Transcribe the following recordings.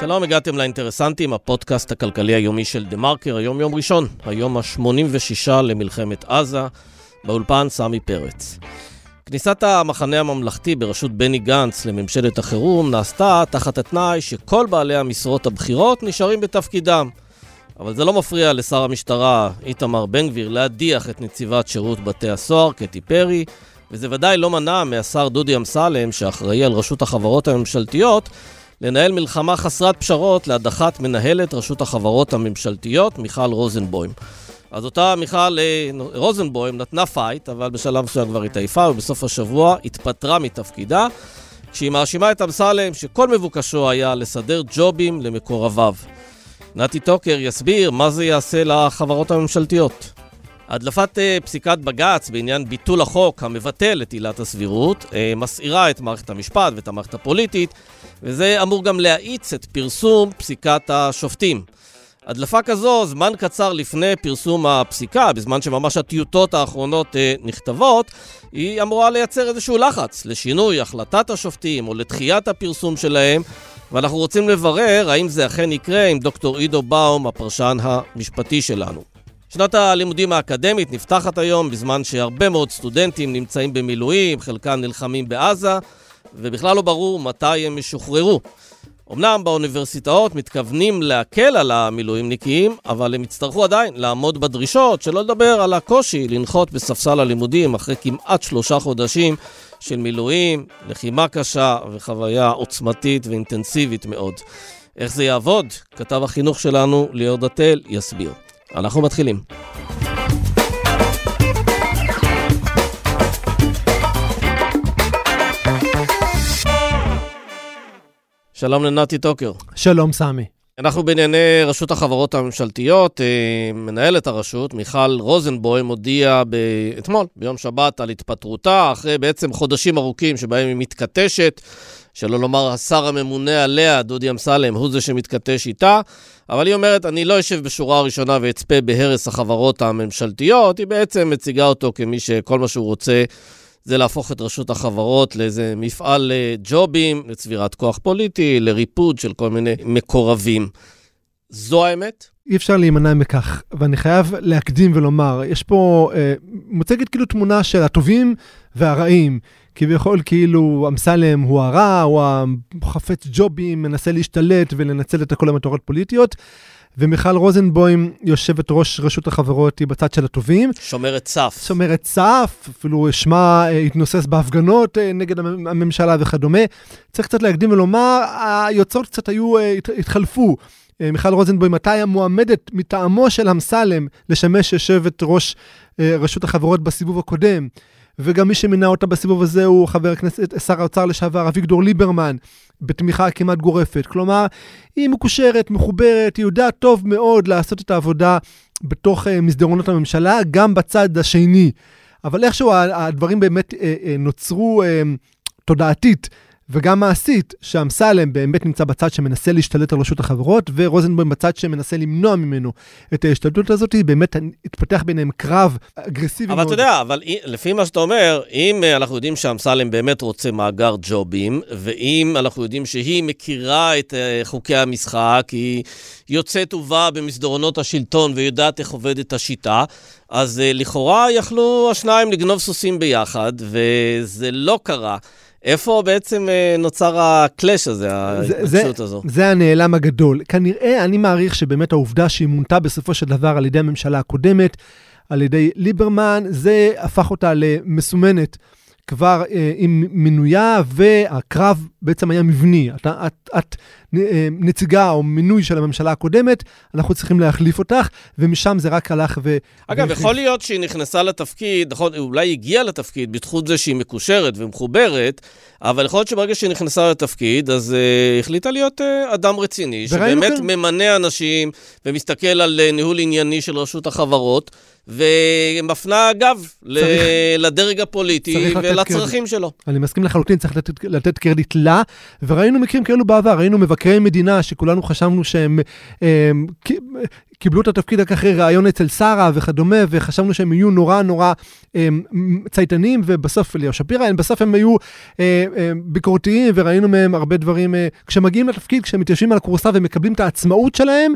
שלום, הגעתם לאינטרסנטים, הפודקאסט הכלכלי היומי של דה מרקר, היום יום ראשון, היום ה-86 למלחמת עזה, באולפן סמי פרץ. כניסת המחנה הממלכתי בראשות בני גנץ לממשלת החירום נעשתה תחת התנאי שכל בעלי המשרות הבכירות נשארים בתפקידם. אבל זה לא מפריע לשר המשטרה איתמר בן גביר להדיח את נציבת שירות בתי הסוהר, קטי פרי, וזה ודאי לא מנע מהשר דודי אמסלם, שאחראי על רשות החברות הממשלתיות, לנהל מלחמה חסרת פשרות להדחת מנהלת רשות החברות הממשלתיות, מיכל רוזנבוים. אז אותה מיכל אה, רוזנבוים נתנה פייט, אבל בשלב מסוים כבר התעייפה, ובסוף השבוע התפטרה מתפקידה, כשהיא מאשימה את אמסלם שכל מבוקשו היה לסדר ג'ובים למקורביו. נתי טוקר יסביר מה זה יעשה לחברות הממשלתיות. הדלפת אה, פסיקת בג"ץ בעניין ביטול החוק המבטל את עילת הסבירות אה, מסעירה את מערכת המשפט ואת המערכת הפוליטית, וזה אמור גם להאיץ את פרסום פסיקת השופטים. הדלפה כזו, זמן קצר לפני פרסום הפסיקה, בזמן שממש הטיוטות האחרונות uh, נכתבות, היא אמורה לייצר איזשהו לחץ לשינוי החלטת השופטים או לדחיית הפרסום שלהם, ואנחנו רוצים לברר האם זה אכן יקרה עם דוקטור עידו באום, הפרשן המשפטי שלנו. שנת הלימודים האקדמית נפתחת היום בזמן שהרבה מאוד סטודנטים נמצאים במילואים, חלקם נלחמים בעזה, ובכלל לא ברור מתי הם ישוחררו. אמנם באוניברסיטאות מתכוונים להקל על המילואימניקים, אבל הם יצטרכו עדיין לעמוד בדרישות, שלא לדבר על הקושי לנחות בספסל הלימודים אחרי כמעט שלושה חודשים של מילואים, לחימה קשה וחוויה עוצמתית ואינטנסיבית מאוד. איך זה יעבוד? כתב החינוך שלנו, ליאור דתל, יסביר. אנחנו מתחילים. שלום לנתי טוקר. שלום, סמי. אנחנו בענייני רשות החברות הממשלתיות. אה, מנהלת הרשות, מיכל רוזנבוים, הודיעה אתמול, ביום שבת, על התפטרותה, אחרי בעצם חודשים ארוכים שבהם היא מתכתשת, שלא לומר השר הממונה עליה, דודי אמסלם, הוא זה שמתכתש איתה. אבל היא אומרת, אני לא אשב בשורה הראשונה ואצפה בהרס החברות הממשלתיות, היא בעצם מציגה אותו כמי שכל מה שהוא רוצה זה להפוך את רשות החברות לאיזה מפעל אה, ג'ובים, לצבירת כוח פוליטי, לריפוד של כל מיני מקורבים. זו האמת? אי אפשר להימנע מכך, ואני חייב להקדים ולומר, יש פה, אה, מוצגת כאילו תמונה של הטובים והרעים. כביכול כאילו אמסלם הוא הרע, הוא החפץ ג'ובים, מנסה להשתלט ולנצל את הכל המטרות פוליטיות. ומיכל רוזנבוים, יושבת ראש רשות החברות, היא בצד של הטובים. שומרת סף. שומרת סף, אפילו שמה אה, התנוסס בהפגנות אה, נגד הממשלה וכדומה. צריך קצת להקדים ולומר, היוצאות קצת היו, אה, התחלפו. מיכל רוזנבוים, מתי המועמדת מטעמו של אמסלם לשמש יושבת ראש רשות החברות בסיבוב הקודם. וגם מי שמינה אותה בסיבוב הזה הוא חבר הכנסת, שר האוצר לשעבר אביגדור ליברמן, בתמיכה כמעט גורפת. כלומר, היא מקושרת, מחוברת, היא יודעת טוב מאוד לעשות את העבודה בתוך uh, מסדרונות הממשלה, גם בצד השני. אבל איכשהו הדברים באמת uh, uh, נוצרו תודעתית. וגם מעשית, שאמסלם באמת נמצא בצד שמנסה להשתלט על רשות החברות, ורוזנבוים בצד שמנסה למנוע ממנו את ההשתלטות הזאת, באמת התפתח ביניהם קרב אגרסיבי אבל מאוד. אבל אתה יודע, אבל לפי מה שאתה אומר, אם אה, אנחנו יודעים שאמסלם באמת רוצה מאגר ג'ובים, ואם אנחנו יודעים שהיא מכירה את אה, חוקי המשחק, היא יוצאת ובאה במסדרונות השלטון ויודעת איך עובדת השיטה, אז אה, לכאורה יכלו השניים לגנוב סוסים ביחד, וזה לא קרה. איפה בעצם אה, נוצר הקלאש הזה, ההתנגשות הזו? זה הנעלם הגדול. כנראה, אני מעריך שבאמת העובדה שהיא מונתה בסופו של דבר על ידי הממשלה הקודמת, על ידי ליברמן, זה הפך אותה למסומנת. כבר אה, עם מינויה, והקרב בעצם היה מבני. את, את, את אה, נציגה או מינוי של הממשלה הקודמת, אנחנו צריכים להחליף אותך, ומשם זה רק הלך ו... אגב, יכול להיות שהיא נכנסה לתפקיד, נכון, אולי הגיעה לתפקיד בזכות זה שהיא מקושרת ומחוברת, אבל יכול להיות שברגע שהיא נכנסה לתפקיד, אז uh, החליטה להיות uh, אדם רציני, שבאמת כן. ממנה אנשים ומסתכל על uh, ניהול ענייני של רשות החברות. ומפנה גב צריך, לדרג הפוליטי ולצרכים שלו. אני מסכים לחלוטין, צריך לתת, לתת קרדיט לה, וראינו מקרים כאלו בעבר, ראינו מבקרי מדינה שכולנו חשבנו שהם הם, קיבלו את התפקיד רק אחרי ראיון אצל שרה וכדומה, וחשבנו שהם יהיו נורא נורא הם, צייתנים, ובסוף, אליהו שפירא, בסוף הם היו אה, אה, ביקורתיים, וראינו מהם הרבה דברים, אה, כשמגיעים לתפקיד, כשהם מתיישבים על הכורסה ומקבלים את העצמאות שלהם,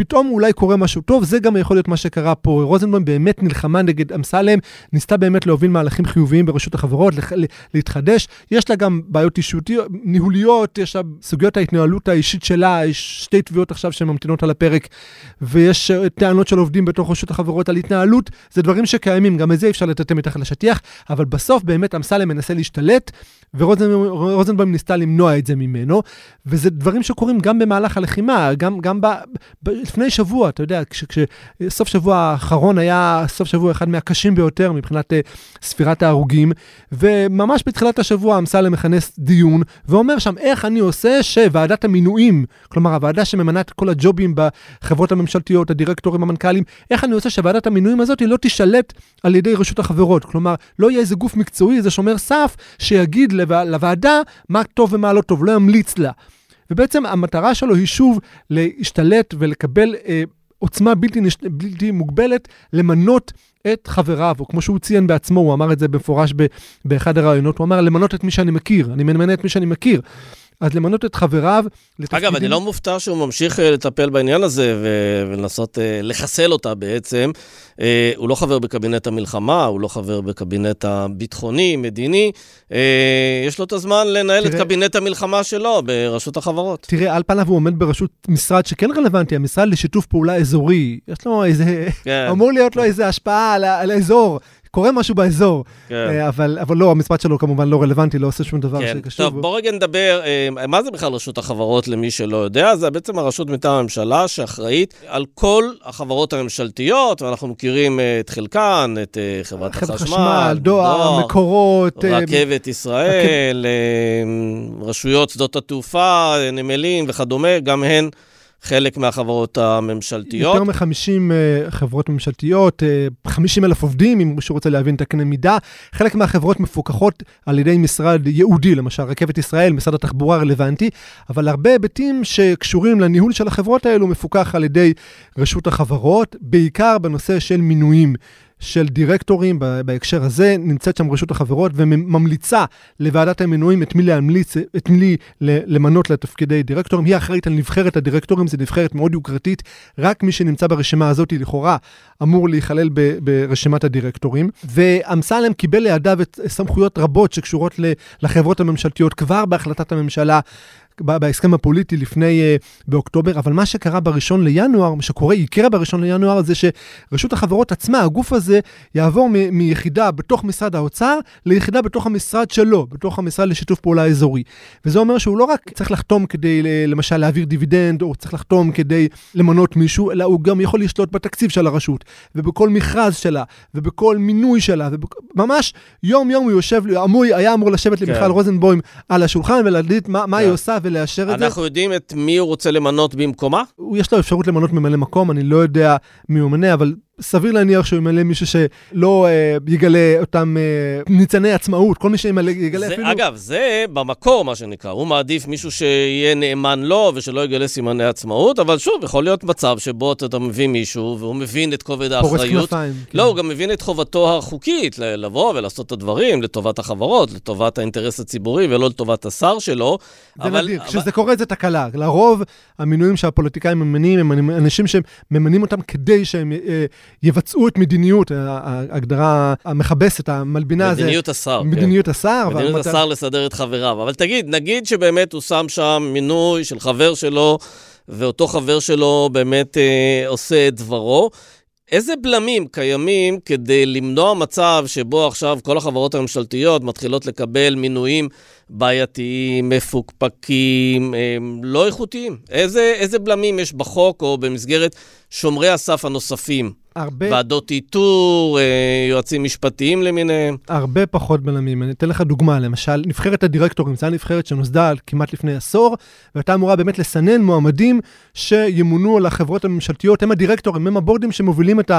פתאום אולי קורה משהו טוב, זה גם יכול להיות מה שקרה פה. רוזנבוים באמת נלחמה נגד אמסלם, ניסתה באמת להוביל מהלכים חיוביים ברשות החברות, לח, להתחדש. יש לה גם בעיות אישיותיות, ניהוליות, יש לה סוגיות ההתנהלות האישית שלה, יש שתי תביעות עכשיו שממתינות על הפרק, ויש אה, טענות של עובדים בתוך רשות החברות על התנהלות, זה דברים שקיימים, גם את זה אפשר לטאטא מתחת לשטיח, אבל בסוף באמת אמסלם מנסה להשתלט, ורוזנבוים ניסתה למנוע את זה ממנו, וזה דברים שקורים גם במהלך הלחימה, גם, גם ב, ב, לפני שבוע, אתה יודע, כשסוף שבוע האחרון היה סוף שבוע אחד מהקשים ביותר מבחינת uh, ספירת ההרוגים, וממש בתחילת השבוע אמסלם מכנס דיון, ואומר שם איך אני עושה שוועדת המינויים, כלומר הוועדה שממנה את כל הג'ובים בחברות הממשלתיות, הדירקטורים, המנכ"לים, איך אני עושה שוועדת המינויים הזאת לא תישלט על ידי רשות החברות. כלומר, לא יהיה איזה גוף מקצועי, איזה שומר סף, שיגיד לוועדה מה טוב ומה לא טוב, לא ימליץ לה. ובעצם המטרה שלו היא שוב להשתלט ולקבל אה, עוצמה בלתי, נש... בלתי מוגבלת למנות את חבריו, או כמו שהוא ציין בעצמו, הוא אמר את זה במפורש ב... באחד הראיונות, הוא אמר למנות את מי שאני מכיר, אני ממנה את מי שאני מכיר. אז למנות את חבריו לתפקידים... אגב, אני לא מופתע שהוא ממשיך אה, לטפל בעניין הזה. ולנסות uh, לחסל אותה בעצם. Uh, הוא לא חבר בקבינט המלחמה, הוא לא חבר בקבינט הביטחוני, מדיני. Uh, יש לו את הזמן לנהל תראה, את קבינט המלחמה שלו ברשות החברות. תראה, על פניו הוא עומד בראשות משרד שכן רלוונטי, המשרד לשיתוף פעולה אזורי. יש לו איזה... כן. אמור להיות לו איזה השפעה על, על האזור. קורה משהו באזור, כן. אה, אבל, אבל לא, המשפט שלו כמובן לא רלוונטי, לא עושה שום דבר כן. שקשור. טוב, בוא רגע נדבר, אה, מה זה בכלל רשות החברות למי שלא יודע? זה בעצם הרשות מטעם הממשלה שאחראית על כל החברות הממשלתיות, ואנחנו מכירים אה, את חלקן, את חברת החשמל, חשמל, דואר, דואר, מקורות, רכבת ישראל, רכב... רשויות שדות התעופה, נמלים וכדומה, גם הן. חלק מהחברות הממשלתיות. יותר מ-50 uh, חברות ממשלתיות, uh, 50 אלף עובדים, אם מישהו רוצה להבין את הקנה מידה. חלק מהחברות מפוקחות על ידי משרד ייעודי, למשל רכבת ישראל, משרד התחבורה רלוונטי, אבל הרבה היבטים שקשורים לניהול של החברות האלו מפוקח על ידי רשות החברות, בעיקר בנושא של מינויים. של דירקטורים בהקשר הזה, נמצאת שם רשות החברות וממליצה לוועדת המינויים את מי להמליץ, את מי למנות לתפקידי דירקטורים. היא אחראית על נבחרת הדירקטורים, זו נבחרת מאוד יוקרתית, רק מי שנמצא ברשימה הזאת לכאורה אמור להיכלל ברשימת הדירקטורים. ואמסלם קיבל לידיו סמכויות רבות שקשורות לחברות הממשלתיות כבר בהחלטת הממשלה בהסכם הפוליטי לפני, uh, באוקטובר, אבל מה שקרה בראשון לינואר, מה שקורה, יקרה בראשון לינואר, זה שרשות החברות עצמה, הגוף הזה, יעבור מ- מיחידה בתוך משרד האוצר ליחידה בתוך המשרד שלו, בתוך המשרד לשיתוף פעולה אזורי. וזה אומר שהוא לא רק צריך לחתום כדי, למשל, להעביר דיבידנד, או צריך לחתום כדי למנות מישהו, אלא הוא גם יכול לשלוט בתקציב של הרשות, ובכל מכרז שלה, ובכל מינוי שלה, וממש יום-יום הוא יושב, אמור, היה אמור לשבת כן. למיכל רוזנבוים על השולחן ולהגיד מה, מה כן. היא עושה ולאשר את זה. אנחנו יודעים את מי הוא רוצה למנות במקומה? יש לו אפשרות למנות ממלא מקום, אני לא יודע מי הוא ממנה, אבל סביר להניח שהוא ימלא מישהו שלא אה, יגלה אותם אה, ניצני עצמאות, כל מי שימלא, יגלה זה, אפילו... אגב, זה במקור, מה שנקרא. הוא מעדיף מישהו שיהיה נאמן לו ושלא יגלה סימני עצמאות, אבל שוב, יכול להיות מצב שבו אתה, אתה מביא מישהו והוא מבין את כובד האחריות. פורס כנפיים. כן. לא, הוא גם מבין את חובתו החוקית לבוא ולעשות את הדברים לטובת החברות, לטובת האינטרס הציבורי ולא לטובת השר שלו. זה אבל, נדיר, אבל... כשזה קורה זה תקלה. לרוב, המינויים שהפוליטיקאים ממנים הם אנשים שממנים אותם כדי שהם... אה, יבצעו את מדיניות, ההגדרה המכבסת, המלבינה. מדיניות זה, השר. מדיניות כן. השר. מדיניות השר אתה... לסדר את חבריו. אבל תגיד, נגיד שבאמת הוא שם שם מינוי של חבר שלו, ואותו חבר שלו באמת אה, עושה את דברו. איזה בלמים קיימים כדי למנוע מצב שבו עכשיו כל החברות הממשלתיות מתחילות לקבל מינויים בעייתיים, מפוקפקים, לא איכותיים? איזה, איזה בלמים יש בחוק או במסגרת שומרי הסף הנוספים? הרבה... ועדות איתור, אה, יועצים משפטיים למיניהם. הרבה פחות בלמים. אני אתן לך דוגמה, למשל, נבחרת הדירקטורים, זו נבחרת שנוסדה כמעט לפני עשור, והייתה אמורה באמת לסנן מועמדים שימונו על החברות הממשלתיות, הם הדירקטורים, הם הבורדים שמובילים את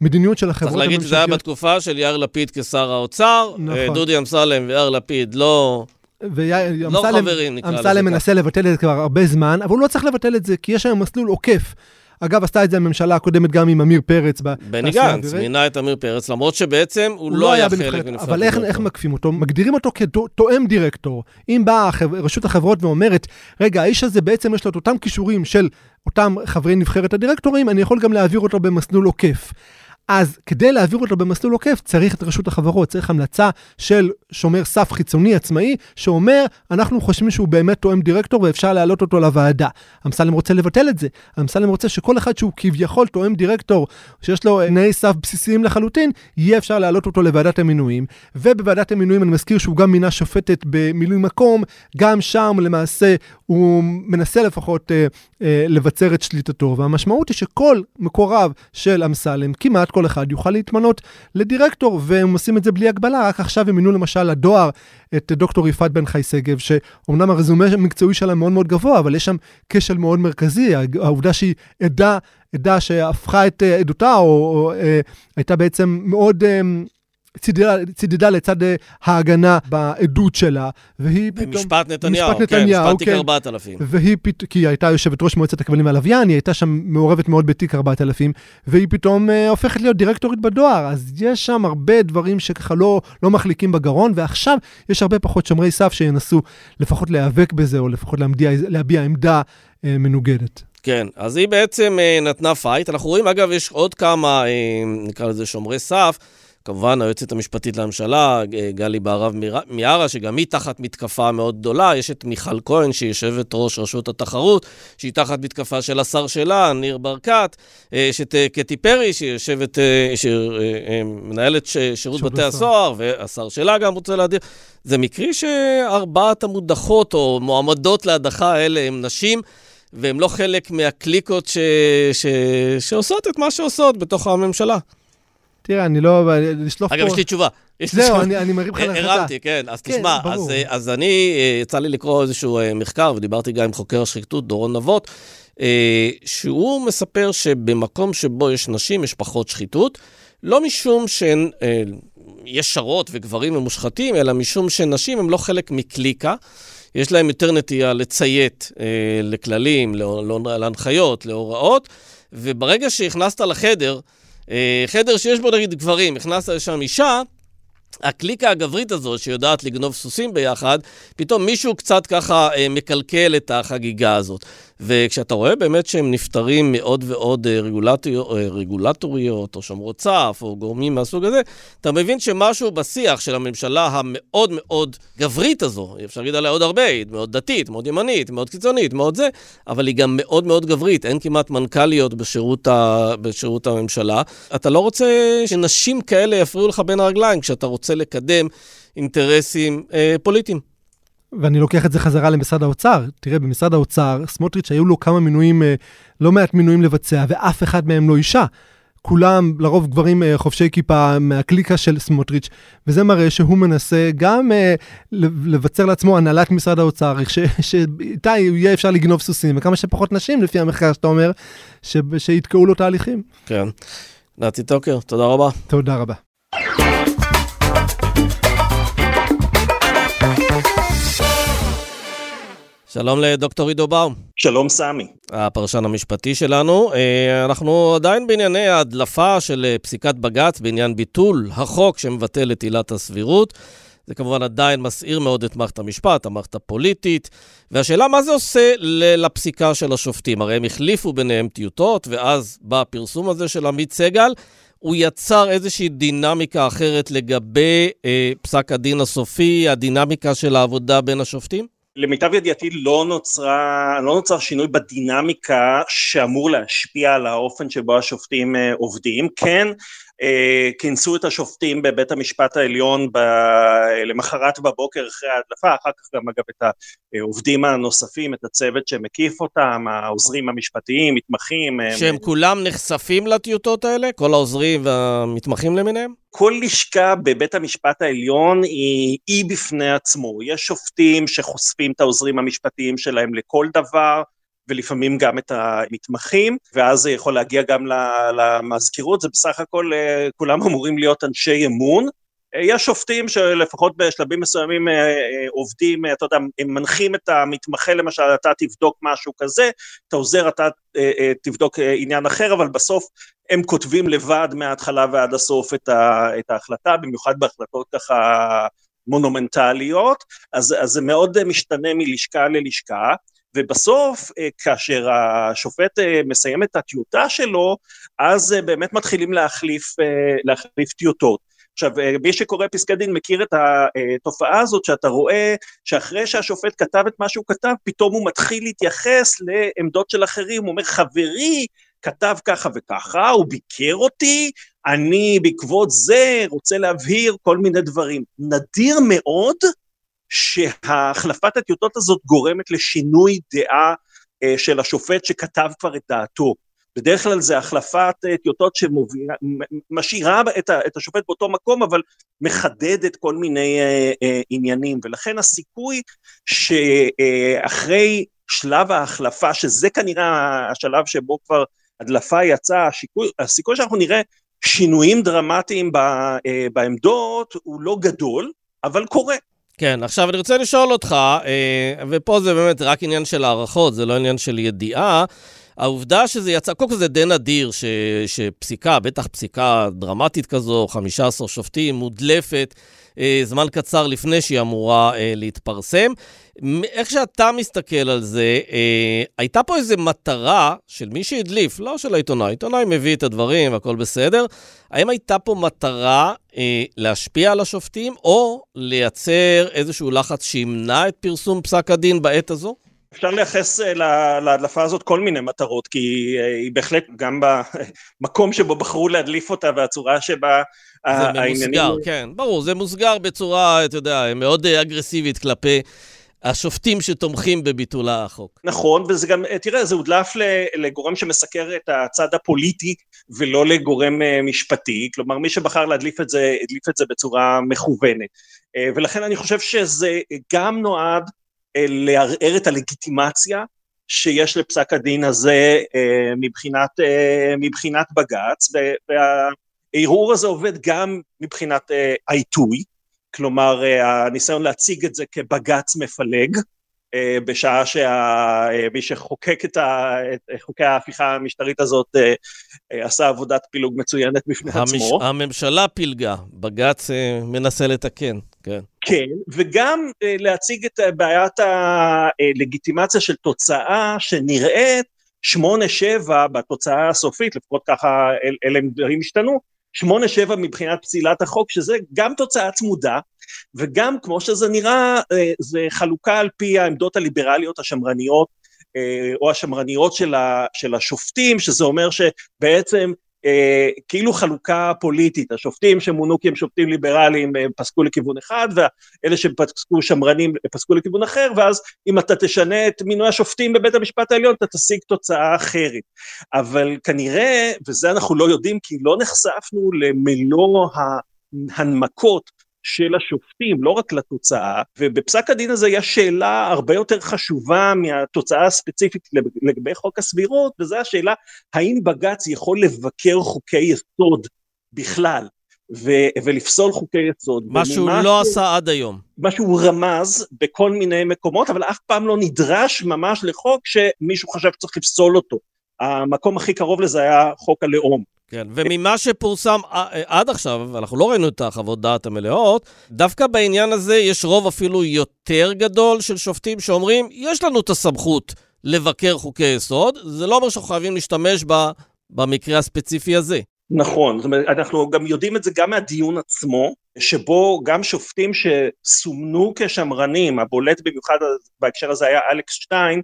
המדיניות של החברות הממשלתיות. צריך להגיד שזה היה בתקופה של יאיר לפיד כשר האוצר, נכון. אה, דודי אמסלם ויאיר לפיד לא... ואמסלם, לא. אמסלם מנסה לבטל את זה כבר הרבה זמן, אבל הוא לא צריך לבטל את זה, כי יש היום מסלול עוקף. אגב, עשתה את זה הממשלה הקודמת גם עם עמיר פרץ. בני גנץ מינה את עמיר פרץ, למרות שבעצם הוא, הוא לא, לא היה חלק מנבחרת. אבל איך, איך מקפים אותו? מגדירים אותו כתואם דירקטור. אם באה רשות החברות ואומרת, רגע, האיש הזה בעצם יש לו את אותם כישורים של אותם חברי נבחרת הדירקטורים, אני יכול גם להעביר אותו במסלול עוקף. אז כדי להעביר אותו במסלול עוקף, צריך את רשות החברות, צריך המלצה של שומר סף חיצוני עצמאי, שאומר, אנחנו חושבים שהוא באמת תואם דירקטור ואפשר להעלות אותו לוועדה. אמסלם רוצה לבטל את זה. אמסלם רוצה שכל אחד שהוא כביכול תואם דירקטור, שיש לו תנאי סף בסיסיים לחלוטין, יהיה אפשר להעלות אותו לוועדת המינויים. ובוועדת המינויים אני מזכיר שהוא גם מינה שופטת במילוי מקום, גם שם למעשה הוא מנסה לפחות אה, אה, לבצר את שליטתו, והמשמעות היא שכל מקורב של אמסלם, כמעט כל אחד, יוכל להתמנות לדירקטור, והם עושים את זה בלי הגבלה. רק עכשיו הם מינו למשל לדואר את דוקטור יפעת בן חי שגב, שאומנם הרזומה המקצועי שלה מאוד מאוד גבוה, אבל יש שם כשל מאוד מרכזי, העובדה שהיא עדה, עדה שהפכה את אה, עדותה, או, או אה, הייתה בעצם מאוד... אה, צידדה, צידדה לצד אה, ההגנה בעדות שלה, והיא פתאום... במשפט נתניהו, משפט נתניהו, כן, משפט תיק 4000. כן. והיא פתאום, כי היא הייתה יושבת ראש מועצת הכבלים הלוויין, היא הייתה שם מעורבת מאוד בתיק 4000, והיא פתאום אה, הופכת להיות דירקטורית בדואר, אז יש שם הרבה דברים שככה לא, לא מחליקים בגרון, ועכשיו יש הרבה פחות שומרי סף שינסו לפחות להיאבק בזה, או לפחות להביע, להביע עמדה אה, מנוגדת. כן, אז היא בעצם אה, נתנה פייט. אנחנו רואים, אגב, יש עוד כמה, אה, נקרא לזה שומרי סף. כמובן, היועצת המשפטית לממשלה, גלי בהרב מיארה, שגם היא תחת מתקפה מאוד גדולה. יש את מיכל כהן, שהיא יושבת ראש רשות התחרות, שהיא תחת מתקפה של השר שלה, ניר ברקת. יש את אה, קטי פרי, שהיא יושבת, אה, שמנהלת אה, שירות בתי הסוהר, והשר שלה גם רוצה להדיר. זה מקרי שארבעת המודחות או מועמדות להדחה האלה הן נשים. והן לא חלק מהקליקות ש... ש... שעושות את מה שעושות בתוך הממשלה. תראה, אני לא... לשלוף פה... אגב, יש לי תשובה. זהו, אני, אני מרים לך להחלטה. הרמתי, כן. אז כן, תשמע, אז, אה, אז אני, אה, יצא לי לקרוא איזשהו אה, מחקר, ודיברתי גם עם חוקר השחיתות, דורון נבות, שהוא מספר שבמקום שבו יש נשים, יש פחות שחיתות, לא משום שהן ישרות וגברים ממושחתים, אלא משום שנשים הן לא חלק מקליקה. יש להם יותר נטייה לציית אה, לכללים, להנחיות, להוראות, וברגע שהכנסת לחדר, אה, חדר שיש בו נגיד גברים, הכנסת לשם אישה, הקליקה הגברית הזאת שיודעת לגנוב סוסים ביחד, פתאום מישהו קצת ככה אה, מקלקל את החגיגה הזאת. וכשאתה רואה באמת שהם נפטרים מעוד ועוד אה, אה, רגולטוריות, או שומרות סף, או גורמים מהסוג הזה, אתה מבין שמשהו בשיח של הממשלה המאוד מאוד גברית הזו, אפשר להגיד עליה עוד הרבה, היא מאוד דתית, מאוד ימנית, מאוד קיצונית, מאוד זה, אבל היא גם מאוד מאוד גברית, אין כמעט מנכ"ליות בשירות, ה, בשירות הממשלה. אתה לא רוצה שנשים כאלה יפריעו לך בין הרגליים כשאתה רוצה לקדם אינטרסים אה, פוליטיים. ואני לוקח את זה חזרה למשרד האוצר. תראה, במשרד האוצר, סמוטריץ' היו לו כמה מינויים, אה, לא מעט מינויים לבצע, ואף אחד מהם לא אישה. כולם, לרוב גברים אה, חובשי כיפה מהקליקה של סמוטריץ', וזה מראה שהוא מנסה גם אה, לבצר לעצמו הנהלת משרד האוצר, שאיתה יהיה אפשר לגנוב סוסים, וכמה שפחות נשים, לפי המחקר שאתה אומר, שיתקעו לו תהליכים. כן. נתי טוקר, תודה רבה. תודה רבה. שלום לדוקטור עידו באום. שלום סמי. הפרשן המשפטי שלנו. אה, אנחנו עדיין בענייני ההדלפה של אה, פסיקת בג"ץ בעניין ביטול החוק שמבטל את עילת הסבירות. זה כמובן עדיין מסעיר מאוד את מערכת המשפט, המערכת הפוליטית. והשאלה מה זה עושה לפסיקה של השופטים. הרי הם החליפו ביניהם טיוטות, ואז בא הפרסום הזה של עמית סגל. הוא יצר איזושהי דינמיקה אחרת לגבי אה, פסק הדין הסופי, הדינמיקה של העבודה בין השופטים? למיטב ידיעתי לא, נוצרה, לא נוצר שינוי בדינמיקה שאמור להשפיע על האופן שבו השופטים אה, עובדים. כן, כינסו את השופטים בבית המשפט העליון ב... למחרת בבוקר אחרי ההדלפה, אחר כך גם אגב את העובדים הנוספים, את הצוות שמקיף אותם, העוזרים המשפטיים, מתמחים. שהם הם... כולם נחשפים לטיוטות האלה? כל העוזרים והמתמחים למיניהם? כל לשכה בבית המשפט העליון היא אי בפני עצמו. יש שופטים שחושפים את העוזרים המשפטיים שלהם לכל דבר, ולפעמים גם את המתמחים, ואז זה יכול להגיע גם למזכירות, זה בסך הכל אה, כולם אמורים להיות אנשי אמון. אה, יש שופטים שלפחות בשלבים מסוימים אה, עובדים, אתה יודע, הם מנחים את המתמחה למשל, אתה תבדוק משהו כזה, אתה עוזר, אתה תבדוק עניין אחר, אבל בסוף הם כותבים לבד מההתחלה ועד הסוף את, ההחלטה, במיוחד בהחלטות ככה מונומנטליות, אז, אז זה מאוד משתנה מלשכה ללשכה. ובסוף, אה, כאשר השופט אה, מסיים את הטיוטה שלו, אז אה, באמת מתחילים להחליף, להחליף טיוטות. עכשיו, מי שקורא פסקי דין מכיר את התופעה הזאת, שאתה רואה שאחרי שהשופט כתב את מה שהוא כתב, פתאום הוא מתחיל להתייחס לעמדות של אחרים, הוא אומר, חברי כתב ככה וככה, הוא ביקר אותי, אני בעקבות זה רוצה להבהיר כל מיני דברים. נדיר מאוד שהחלפת הטיוטות הזאת גורמת לשינוי דעה אה, של השופט שכתב כבר את דעתו. בדרך כלל זה החלפת אה, טיוטות שמשאירה את, השופט באותו מקום, אבל מחדדת כל מיני אה, עניינים, ולכן הסיכוי שאחרי שלב ההחלפה, שזה כנראה השלב שבו כבר הדלפה יצאה, הסיכוי שאנחנו נראה שינויים דרמטיים בעמדות הוא לא גדול, אבל קורה. כן, עכשיו אני רוצה לשאול אותך, אה, ופה זה באמת רק עניין של הערכות, זה לא עניין של ידיעה. העובדה שזה יצא, קודם כל זה די נדיר ש, שפסיקה, בטח פסיקה דרמטית כזו, 15 שופטים, מודלפת, זמן קצר לפני שהיא אמורה אה, להתפרסם. איך שאתה מסתכל על זה, אה, הייתה פה איזו מטרה של מי שהדליף, לא של העיתונאי, העיתונאי מביא את הדברים, הכל בסדר. האם הייתה פה מטרה אה, להשפיע על השופטים, או לייצר איזשהו לחץ שימנע את פרסום פסק הדין בעת הזו? אפשר לייחס אה, להדלפה הזאת כל מיני מטרות, כי אה, היא בהחלט גם במקום שבו בחרו להדליף אותה והצורה שבה העניינים... זה ממוסגר, כן, ברור, זה מוסגר בצורה, אתה יודע, מאוד אה, אגרסיבית כלפי השופטים שתומכים בביטול החוק. נכון, וזה גם, תראה, זה הודלף לגורם שמסקר את הצד הפוליטי ולא לגורם משפטי, כלומר מי שבחר להדליף את זה, הדליף את זה בצורה מכוונת. ולכן אני חושב שזה גם נועד לערער את הלגיטימציה שיש לפסק הדין הזה אה, מבחינת, אה, מבחינת בג"ץ, והערעור הזה עובד גם מבחינת אה, העיתוי, כלומר הניסיון להציג את זה כבג"ץ מפלג, בשעה שמי שחוקק את, חוקי ההפיכה המשטרית הזאת עשה עבודת פילוג מצוינת בפני המש... עצמו. הממשלה פילגה, בג"ץ מנסה לתקן. כן. כן, וגם uh, להציג את בעיית הלגיטימציה של תוצאה שנראית 8-7 בתוצאה הסופית, לפחות ככה אל, אלה דברים השתנו, 8-7 מבחינת פסילת החוק, שזה גם תוצאה צמודה, וגם כמו שזה נראה, זה חלוקה על פי העמדות הליברליות השמרניות, או השמרניות של, ה, של השופטים, שזה אומר שבעצם אה, כאילו חלוקה פוליטית, השופטים שמונו כי הם שופטים ליברליים אה, פסקו לכיוון אחד, ואלה שפסקו שמרנים פסקו לכיוון אחר, ואז אם אתה תשנה את מינוי השופטים בבית המשפט העליון, אתה תשיג תוצאה אחרת. אבל כנראה, וזה אנחנו לא יודעים, כי לא נחשפנו למלוא ההנמקות של השופטים, לא רק לתוצאה, ובפסק הדין הזה יש שאלה הרבה יותר חשובה מהתוצאה הספציפית לגבי חוק הסבירות, וזו השאלה האם בג"ץ יכול לבקר חוקי יסוד בכלל. ו- ולפסול חוקי יסוד. מה שהוא לא עשה עד היום. מה שהוא רמז בכל מיני מקומות, אבל אף פעם לא נדרש ממש לחוק שמישהו חשב שצריך לפסול אותו. המקום הכי קרוב לזה היה חוק הלאום. כן, וממה שפורסם עד עכשיו, אנחנו לא ראינו את החוות דעת המלאות, דווקא בעניין הזה יש רוב אפילו יותר גדול של שופטים שאומרים, יש לנו את הסמכות לבקר חוקי יסוד, זה לא אומר שאנחנו חייבים להשתמש בה במקרה הספציפי הזה. נכון, זאת אומרת, אנחנו גם יודעים את זה גם מהדיון עצמו, שבו גם שופטים שסומנו כשמרנים, הבולט במיוחד בהקשר הזה היה אלכס שטיין, אה,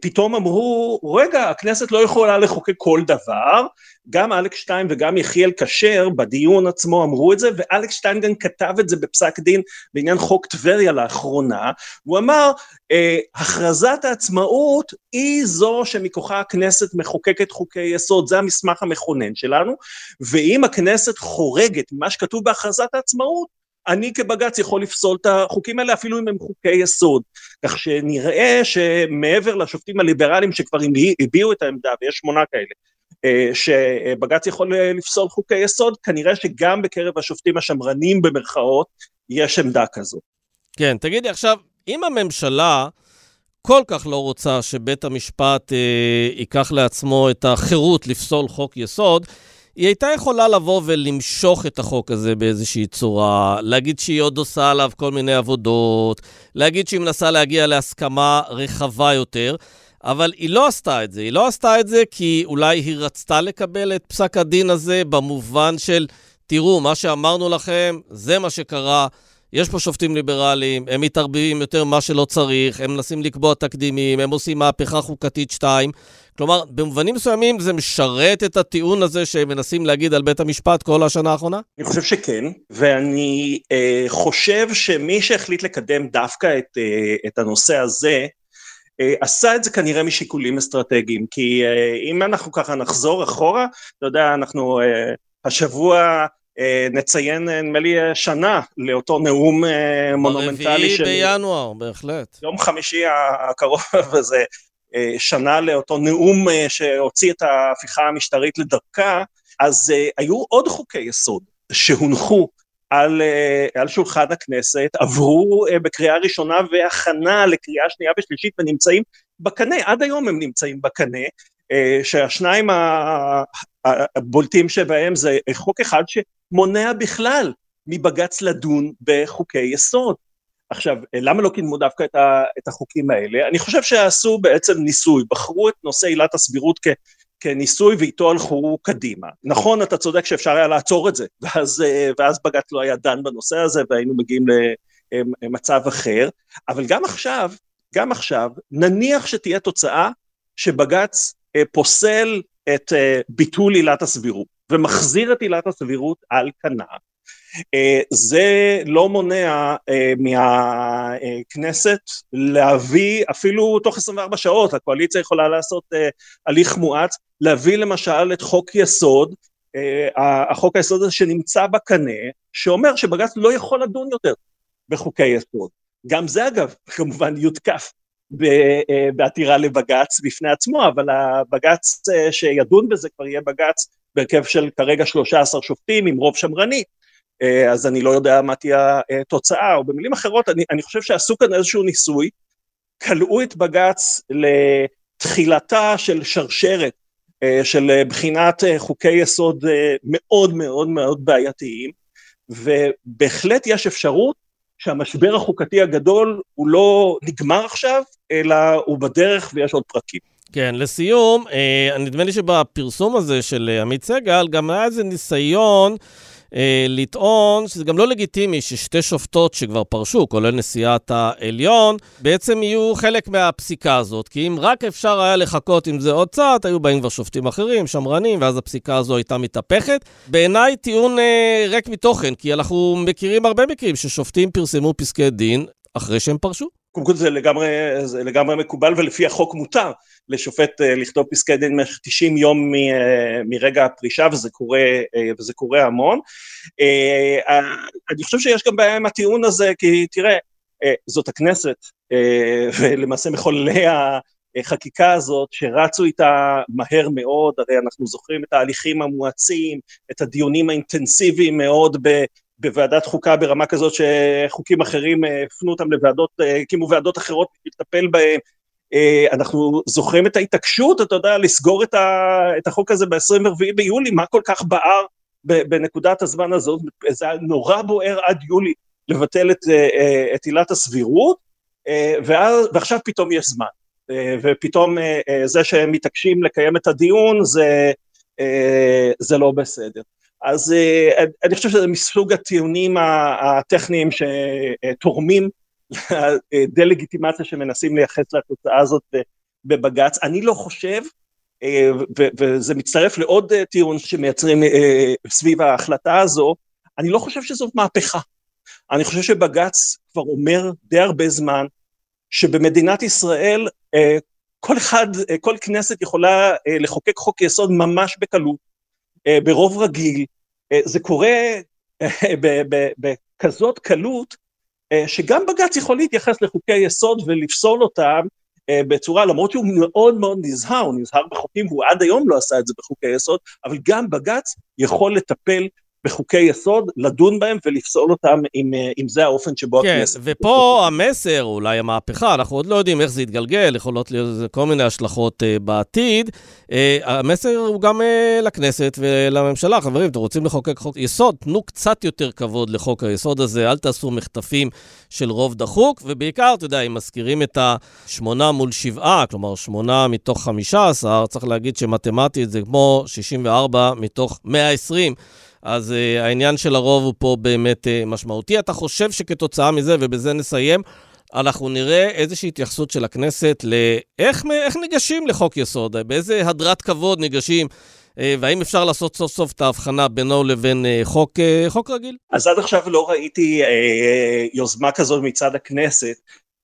פתאום אמרו, רגע, הכנסת לא יכולה לחוקק כל דבר, גם אלכס שטיין וגם יחיאל כשר בדיון עצמו אמרו את זה, ואלכס שטיין גם כתב את זה בפסק דין בעניין חוק טבריה לאחרונה, הוא אמר, אה, הכרזת העצמאות היא זו שמכוחה הכנסת מחוקקת חוקי יסוד, זה המסמך המכונן שלנו, ואם הכנסת חורגת ממה שכתוב בהכרזת העצמאות, אני כבג"ץ יכול לפסול את החוקים האלה אפילו אם הם חוקי יסוד. כך שנראה שמעבר לשופטים הליברליים שכבר הביעו את העמדה, ויש שמונה כאלה, אה, שבג"ץ יכול לפסול חוקי יסוד, כנראה שגם בקרב השופטים השמרנים במרכאות, יש עמדה כזו. כן, תגידי עכשיו, אם הממשלה כל כך לא רוצה שבית המשפט אה, ייקח לעצמו את החירות לפסול חוק יסוד, היא הייתה יכולה לבוא ולמשוך את החוק הזה באיזושהי צורה, להגיד שהיא עוד עושה עליו כל מיני עבודות, להגיד שהיא מנסה להגיע להסכמה רחבה יותר, אבל היא לא עשתה את זה. היא לא עשתה את זה כי אולי היא רצתה לקבל את פסק הדין הזה במובן של, תראו, מה שאמרנו לכם, זה מה שקרה. יש פה שופטים ליברליים, הם מתערבים יותר ממה שלא צריך, הם מנסים לקבוע תקדימים, הם עושים מהפכה חוקתית 2. כלומר, במובנים מסוימים זה משרת את הטיעון הזה שהם מנסים להגיד על בית המשפט כל השנה האחרונה? אני חושב שכן, ואני אה, חושב שמי שהחליט לקדם דווקא את, אה, את הנושא הזה, אה, עשה את זה כנראה משיקולים אסטרטגיים, כי אה, אם אנחנו ככה נחזור אחורה, אתה יודע, אנחנו אה, השבוע נציין נדמה לי שנה לאותו נאום אה, מונומנטלי ברביעי בינואר, בהחלט. יום חמישי הקרוב הזה, אה, שנה לאותו נאום שהוציא את ההפיכה המשטרית לדרכה, אז היו עוד חוקי יסוד שהונחו על, על שולחן הכנסת, עברו בקריאה ראשונה והכנה לקריאה שנייה ושלישית ונמצאים בקנה, עד היום הם נמצאים בקנה, שהשניים הבולטים שבהם זה חוק אחד שמונע בכלל מבג"ץ לדון בחוקי יסוד. עכשיו, למה לא קידמו דווקא את, החוקים האלה? אני חושב שעשו בעצם ניסוי, בחרו את נושא עילת הסבירות כ, כניסוי ואיתו הלכו קדימה. נכון, אתה צודק שאפשר היה לעצור את זה, ואז, ואז בג"ץ לא היה דן בנושא הזה והיינו מגיעים למצב אחר, אבל גם עכשיו, גם עכשיו, נניח שתהיה תוצאה שבג"ץ אה, פוסל את uh, ביטול עילת הסבירות ומחזיר את עילת הסבירות על כנה, uh, זה לא מונע מהכנסת להביא אפילו תוך 24 שעות, הקואליציה יכולה לעשות הליך מואץ, להביא למשל את חוק יסוד, החוק היסוד הזה שנמצא בקנה, שאומר שבג"ץ לא יכול לדון יותר בחוקי יסוד. גם זה אגב כמובן יותקף אה, בעתירה לבג"ץ בפני עצמו, אבל הבג"ץ אה, שידון בזה כבר יהיה בג"ץ בהרכב של כרגע 13 שופטים עם רוב שמרני, אה, אז אני לא יודע מה תהיה התוצאה, או במילים אחרות, אני, אני חושב שעשו כאן איזשהו ניסוי, כלאו את בג"ץ לתחילתה של שרשרת של בחינת חוקי יסוד מאוד מאוד מאוד בעייתיים, ובהחלט יש אפשרות שהמשבר החוקתי הגדול הוא לא נגמר עכשיו, אלא הוא בדרך ויש עוד פרקים. כן, לסיום, אה, נדמה לי שבפרסום הזה של אה, עמית סגל גם היה איזה ניסיון אה, לטעון שזה גם לא לגיטימי ששתי שופטות שכבר פרשו, כולל נשיאת העליון, בעצם יהיו חלק מהפסיקה הזאת. כי אם רק אפשר היה לחכות עם זה עוד קצת, היו באים כבר שופטים אחרים, שמרנים, ואז הפסיקה הזו הייתה מתהפכת. בעיניי טיעון אה, ריק מתוכן, כי אנחנו מכירים הרבה מקרים ששופטים פרסמו פסקי דין אחרי שהם פרשו. קודם כל זה לגמרי, זה לגמרי מקובל ולפי החוק מותר לשופט uh, לכתוב פסקי דין במשך 90 יום מ, uh, מרגע הפרישה וזה קורה, uh, וזה קורה המון. אני חושב שיש גם בעיה עם הטיעון הזה כי תראה, זאת הכנסת ולמעשה מחוללי החקיקה הזאת שרצו איתה מהר מאוד, הרי אנחנו זוכרים את ההליכים המואצים, את הדיונים האינטנסיביים מאוד ב... בוועדת חוקה ברמה כזאת שחוקים אחרים אה, הפנו אותם לוועדות, אה, הקימו ועדות אחרות לטפל בהם. אה, אנחנו זוכרים את ההתעקשות, אתה יודע, לסגור את, ה, את החוק הזה ב-24 ביולי, מה כל כך בער בנקודת הזמן הזאת, זה היה נורא בוער עד יולי לבטל את, את עילת הסבירות, ואז, ועכשיו פתאום יש זמן, ופתאום זה שהם מתעקשים לקיים את הדיון זה, זה לא בסדר. אז uh, אני חושב שזה מסוג הטיעונים הטכניים שתורמים לדה-לגיטימציה שמנסים לייחס לתוצאה הזאת בבג"ץ, אני לא חושב, אה, וזה מצטרף לעוד טיעון שמייצרים סביב ההחלטה הזו, אני לא חושב שזאת מהפכה. אני חושב שבג"ץ כבר אומר די הרבה זמן שבמדינת ישראל כל אחד, כל כנסת יכולה לחוקק חוק יסוד ממש בקלות, ברוב רגיל, זה קורה בכזאת קלות אה, שגם בג"ץ יכול להתייחס לחוקי יסוד ולפסול אותם אה, בצורה, למרות שהוא מאוד מאוד נזהר, הוא נזהר בחוקים והוא עד היום לא עשה את זה בחוקי יסוד, אבל גם בג"ץ יכול לטפל בחוקי יסוד, לדון בהם ולפסול אותם אם, אה, אם זה האופן שבו כן, הכנסת... כן, ופה המסר, אולי המהפכה, אנחנו עוד לא יודעים איך זה יתגלגל, יכולות להיות לזה כל מיני השלכות uh, בעתיד. Uh, המסר הוא גם uh, לכנסת ולממשלה, חברים, אתם רוצים לחוקק חוק יסוד, תנו קצת יותר כבוד לחוק היסוד הזה, אל תעשו מחטפים של רוב דחוק, ובעיקר, אתה יודע, אם מזכירים את השמונה מול שבעה, כלומר, שמונה מתוך חמישה עשר, צריך להגיד שמתמטית זה כמו 64 מתוך 120. אז uh, העניין של הרוב הוא פה באמת uh, משמעותי. אתה חושב שכתוצאה מזה, ובזה נסיים, אנחנו נראה איזושהי התייחסות של הכנסת לאיך ניגשים לחוק יסוד, באיזה הדרת כבוד ניגשים, uh, והאם אפשר לעשות סוף סוף את ההבחנה בינו לבין חוק, חוק רגיל? אז עד עכשיו לא ראיתי uh, יוזמה כזאת מצד הכנסת.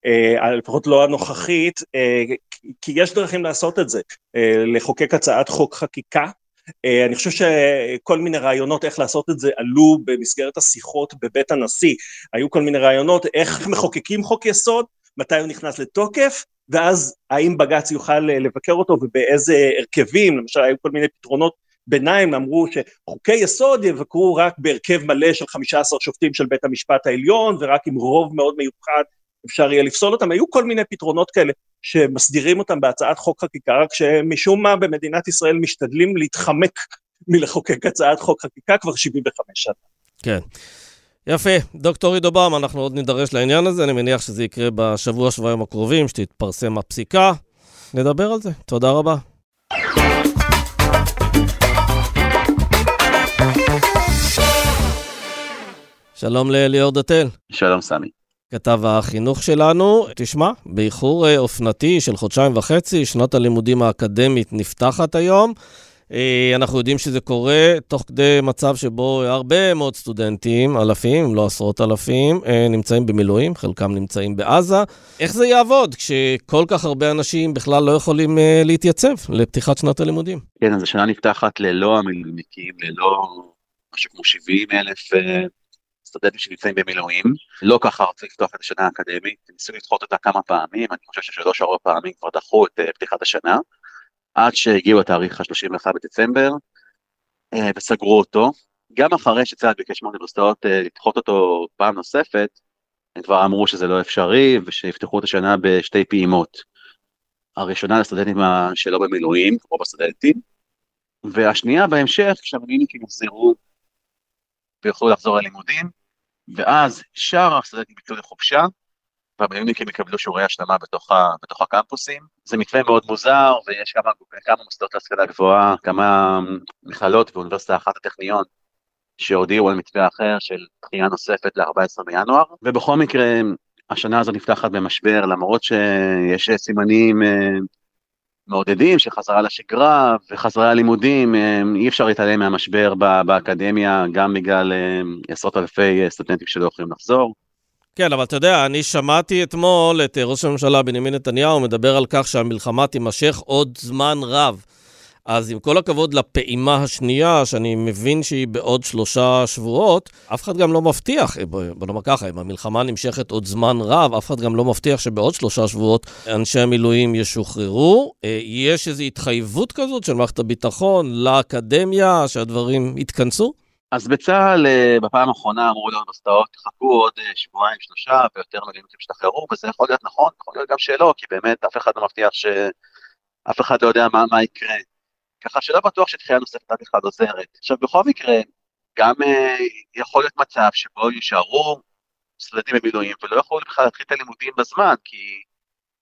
Uh, לפחות לא הנוכחית, uh, כי יש דרכים לעשות את זה, לחוקק הצעת חוק חקיקה אה, אני חושב שכל מיני רעיונות איך לעשות את זה עלו במסגרת השיחות בבית הנשיא, היו כל מיני רעיונות איך מחוקקים חוק יסוד, מתי הוא נכנס לתוקף, ואז האם בג"ץ יוכל לבקר אותו ובאיזה הרכבים, למשל היו כל מיני פתרונות ביניים, אמרו שחוקי יסוד יבקרו רק בהרכב מלא של 15 שופטים של בית המשפט העליון ורק עם רוב מאוד מיוחד אפשר יהיה לפסול אותם, היו כל מיני פתרונות כאלה שמסדירים אותם בהצעת חוק חקיקה, רק שמשום מה במדינת ישראל משתדלים להתחמק מלחוקק הצעת חוק חקיקה כבר 75 שנה. כן. יפה. דוקטור עידו באום, אנחנו עוד נידרש לעניין הזה, אני מניח שזה יקרה בשבוע, שבועיים הקרובים, שתתפרסם הפסיקה. נדבר על זה. תודה רבה. שלום לאליאור דתל. שלום סמי. כתב החינוך שלנו. תשמע, באיחור אה, אופנתי של חודשיים וחצי, שנת הלימודים האקדמית נפתחת היום. אה, אנחנו יודעים שזה קורה תוך כדי מצב שבו הרבה מאוד סטודנטים, אלפים, אם לא עשרות אלפים, אה, נמצאים במילואים, חלקם נמצאים בעזה. איך זה יעבוד כשכל כך הרבה אנשים בכלל לא יכולים להתייצב לפתיחת שנת הלימודים? כן, אז השנה נפתחת ללא המילואימניקים, ללא משהו כמו 70 אלף סטודנטים שנמצאים במילואים, לא ככה רצו לפתוח את השנה האקדמית, ניסו לדחות אותה כמה פעמים, אני חושב ששלוש ארבע פעמים כבר דחו את uh, פתיחת השנה, עד שהגיעו התאריך ה-31 בדצמבר, uh, וסגרו אותו. גם אחרי שצה"ל ביקש מהאוניברסיטאות uh, לדחות אותו פעם נוספת, הם כבר אמרו שזה לא אפשרי, ושיפתחו את השנה בשתי פעימות. הראשונה לסטודנטים שלא במילואים, כמו בסטודנטים, והשנייה בהמשך, כשהמילואימניקים יחזרו ויוכלו לחזור ללימודים, ואז שאר הסטודנטים יצאו לחופשה, והמילואימניקים יקבלו שיעורי השלמה בתוך, ה, בתוך הקמפוסים. זה מתווה מאוד מוזר, ויש כמה, כמה מוסדות להשכלה גבוהה, כמה מכללות ואוניברסיטה אחת הטכניון, שהודיעו על מתווה אחר של דחייה נוספת ל-14 בינואר, ובכל מקרה, השנה הזו נפתחת במשבר, למרות שיש סימנים מעודדים שחזרה לשגרה וחזרה ללימודים, אה, אי אפשר להתעלם מהמשבר באקדמיה, גם בגלל אה, עשרות אלפי אה, סטודנטים שלא יכולים לחזור. כן, אבל אתה יודע, אני שמעתי אתמול את ראש הממשלה בנימין נתניהו מדבר על כך שהמלחמה תימשך עוד זמן רב. אז עם כל הכבוד לפעימה השנייה, שאני מבין שהיא בעוד שלושה שבועות, אף אחד גם לא מבטיח, אה, בוא נאמר ככה, אם המלחמה נמשכת עוד זמן רב, אף אחד גם לא מבטיח שבעוד שלושה שבועות אנשי המילואים ישוחררו. אה, יש איזו התחייבות כזאת של מערכת הביטחון לאקדמיה, שהדברים יתכנסו? אז בצה"ל אה, בפעם האחרונה אמרו לאוניברסיטאות, חכו עוד שבועיים, שלושה, ויותר מילואים תשתחררו, וזה יכול להיות נכון, יכול להיות גם שלא, כי באמת אף אחד לא מבטיח ש... אף אחד לא יודע מה, מה יקרה. ככה שלא בטוח שדחייה נוספת רק אחד עוזרת. עכשיו בכל מקרה, גם אה, יכול להיות מצב שבו יישארו סטודנטים במילואים ולא יוכלו בכלל להתחיל את הלימודים בזמן, כי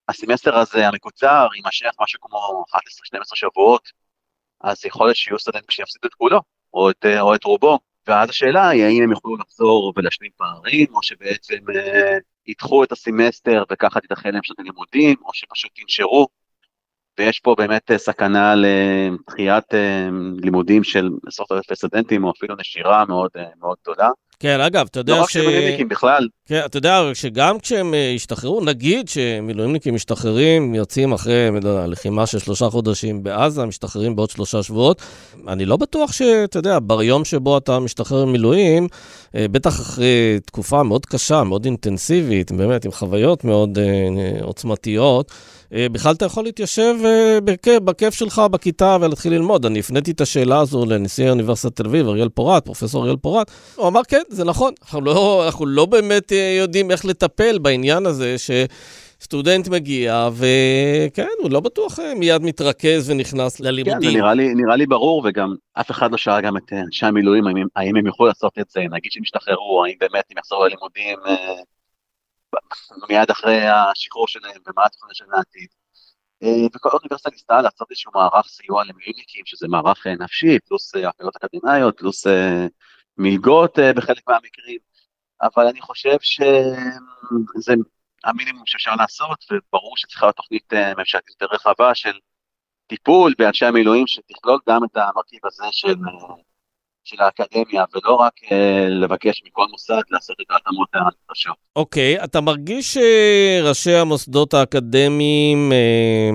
הסמסטר הזה המקוצר יימשך משהו כמו 11-12 שבועות, אז יכול להיות שיהיו סטודנטים שיפסידו את כולו, או את, אה, או את רובו, ואז השאלה היא האם הם יוכלו לחזור ולהשלים פערים, או שבעצם אה, ידחו את הסמסטר וככה תידחה להם שנת הלימודים, או שפשוט ינשרו ויש פה באמת סכנה לדחיית לימודים של עשרות אלפי סטודנטים, או אפילו נשירה מאוד מאוד גדולה. כן, אגב, אתה יודע לא ש... רק שמילואימניקים בכלל. כן, אתה יודע שגם כשהם אה, ישתחררו, נגיד שמילואימניקים משתחררים, יוצאים אחרי לחימה של שלושה חודשים בעזה, משתחררים בעוד שלושה שבועות, אני לא בטוח שאתה יודע, ביום שבו אתה משתחרר ממילואים, אה, בטח אחרי תקופה מאוד קשה, מאוד אינטנסיבית, באמת, עם חוויות מאוד עוצמתיות, אה, בכלל אתה יכול להתיישב אה, בכיף, בכיף שלך בכיתה ולהתחיל ללמוד. אני הפניתי את השאלה הזו לנשיא אוניברסיטת תל אביב, אריאל פורט, פרופסור אריאל פורט. הוא אמר, כן, זה נכון, אנחנו לא, אנחנו לא באמת אה, יודעים איך לטפל בעניין הזה ש... סטודנט מגיע, וכן, הוא לא בטוח מיד מתרכז ונכנס ללימודים. כן, זה נראה לי, נראה לי ברור, וגם אף אחד לא שאל גם את אנשי המילואים, האם, האם הם יוכלו לעשות את זה, נגיד שהם ישתחררו, האם באמת הם יחזרו ללימודים מיד אחרי השחרור שלהם ומה התוכנית של העתיד. אה, וכל אוניברסיטה ניסתה לעשות איזשהו מערך סיוע למילואימניקים, שזה מערך אה, נפשי, פלוס הפעילות אה, אקדמיות, פלוס מלגות בחלק מהמקרים, אבל אני חושב שזה המינימום שאפשר לעשות, וברור שצריכה להיות תוכנית ממשלתית יותר רחבה של טיפול באנשי המילואים, שתכלול גם את המרכיב הזה של של האקדמיה, ולא רק אה, לבקש מכל מוסד לעשות את ההתאמות הנדרשות. אוקיי, okay, אתה מרגיש שראשי המוסדות האקדמיים אה,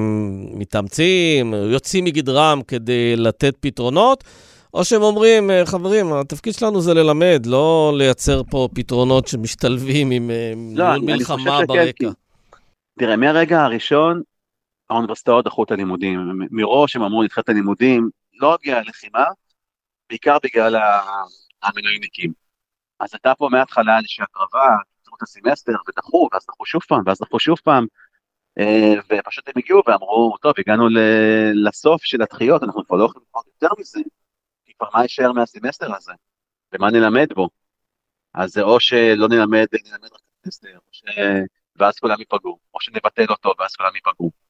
מתאמצים, יוצאים מגדרם כדי לתת פתרונות? או שהם אומרים, אה, חברים, התפקיד שלנו זה ללמד, לא לייצר פה פתרונות שמשתלבים עם אה, לא, מלחמה ברקע. תראה, מהרגע הראשון, האוניברסיטאות דחו את הלימודים. מראש הם אמרו, נדחה את הלימודים, לא הגיעה לחימה, בעיקר בגלל המילואימניקים. אז הייתה פה מההתחלה איזושהי הקרבה, קיצרו את הסמסטר ודחו, ואז דחו שוב פעם, ואז דחו שוב פעם, אה, ופשוט הם הגיעו ואמרו, טוב, הגענו לסוף של הדחיות, אנחנו כבר לא יכולים לקרוא יותר מזה, כי כבר מה יישאר מהסמסטר הזה, ומה נלמד בו? אז זה או שלא נלמד, נלמד רק סמסטר, ש... ואז כולם ייפגעו, או שנבטל אותו ואז כולם ייפגעו.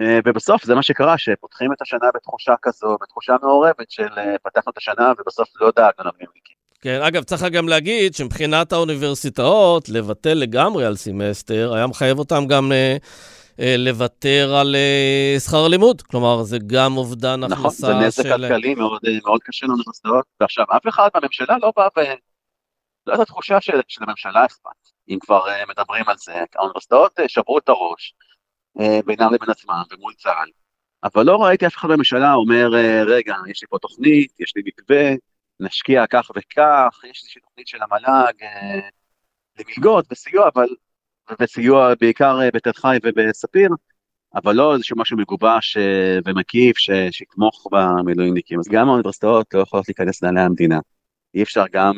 אה, ובסוף זה מה שקרה, שפותחים את השנה בתחושה כזו, בתחושה מעורבת של אה, פתחנו את השנה ובסוף לא דאגנו למילואימניקים. כן, אגב, צריך גם להגיד שמבחינת האוניברסיטאות, לבטל לגמרי על סמסטר, היה מחייב אותם גם אה, אה, לוותר על אה, שכר לימוד. כלומר, זה גם אובדן נכון, הכנסה של... נכון, זה נזק כלכלי מאוד, מאוד קשה לאוניברסיטאות. ועכשיו, אף אחד בממשלה לא בא ו... לא הייתה תחושה של, של הממשלה אכפת, אם כבר מדברים על זה. האוניברסיטאות שברו את הראש. אה, בינם לבין עצמם ומול צה"ל. אבל לא ראיתי אף אחד בממשלה אומר, אה, רגע, יש לי פה תוכנית, יש לי מתווה, נשקיע כך וכך, יש איזושהי תוכנית של המל"ג אה, למלגות וסיוע, אבל, וסיוע בעיקר בתל חי ובספיר, אבל לא איזשהו משהו מגובש ומקיף שיתמוך במילואימניקים. אז גם האוניברסיטאות לא יכולות להיכנס לנהלי המדינה. אי אפשר גם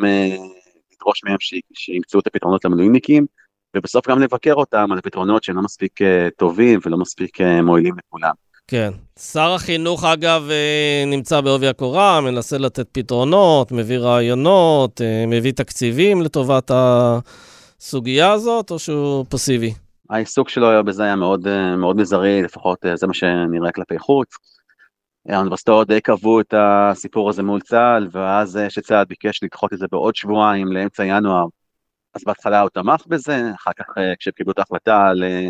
לדרוש מהם שימצאו את הפתרונות למילואימניקים, ובסוף גם לבקר אותם על פתרונות שהם לא מספיק אה, טובים ולא מספיק אה, מועילים לכולם. כן. שר החינוך, אגב, אה, נמצא בעובי הקורה, מנסה לתת פתרונות, מביא רעיונות, מביא תקציבים לטובת הסוגיה הזאת, או שהוא פסיבי? העיסוק שלו בזה היה מאוד, מאוד מזערי, לפחות זה מה שנראה כלפי חוץ. האוניברסיטאות די קבעו את הסיפור הזה מול צה"ל, ואז שצה"ל ביקש לדחות את זה בעוד שבועיים לאמצע ינואר, אז בהתחלה הוא תמך בזה, אחר כך אה, כשהם קיבלו את ההחלטה על אה,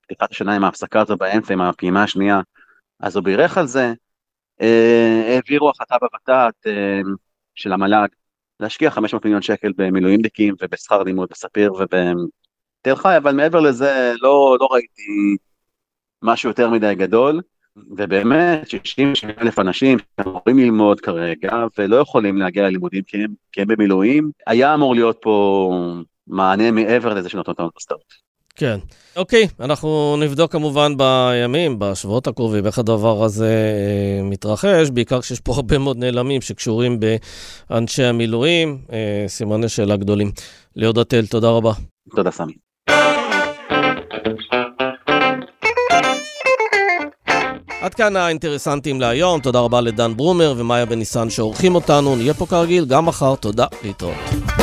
פתיחת השנה עם ההפסקה הזו באמצע, עם הפעימה השנייה, אז הוא בירך על זה. אה, העבירו החלטה בות"ת של המל"ג להשקיע 500 מיליון שקל במילואימניקים ובשכר לימוד בספיר ובתל חי, אבל מעבר לזה לא, לא ראיתי משהו יותר מדי גדול. ובאמת 60 אלף אנשים שאמורים ללמוד כרגע ולא יכולים להגיע ללימודים כי הם, כי הם במילואים, היה אמור להיות פה מענה מעבר לזה שנותנות האוניברסיטאות. כן. אוקיי, אנחנו נבדוק כמובן בימים, בשבועות הקרובים, איך הדבר הזה אה, מתרחש, בעיקר כשיש פה הרבה מאוד נעלמים שקשורים באנשי המילואים, אה, סימני שאלה גדולים. ליאור דתל, תודה רבה. תודה, סמי. עד כאן האינטרסנטים להיום, תודה רבה לדן ברומר ומאיה בניסן שעורכים אותנו, נהיה פה כרגיל גם מחר, תודה, להתראות.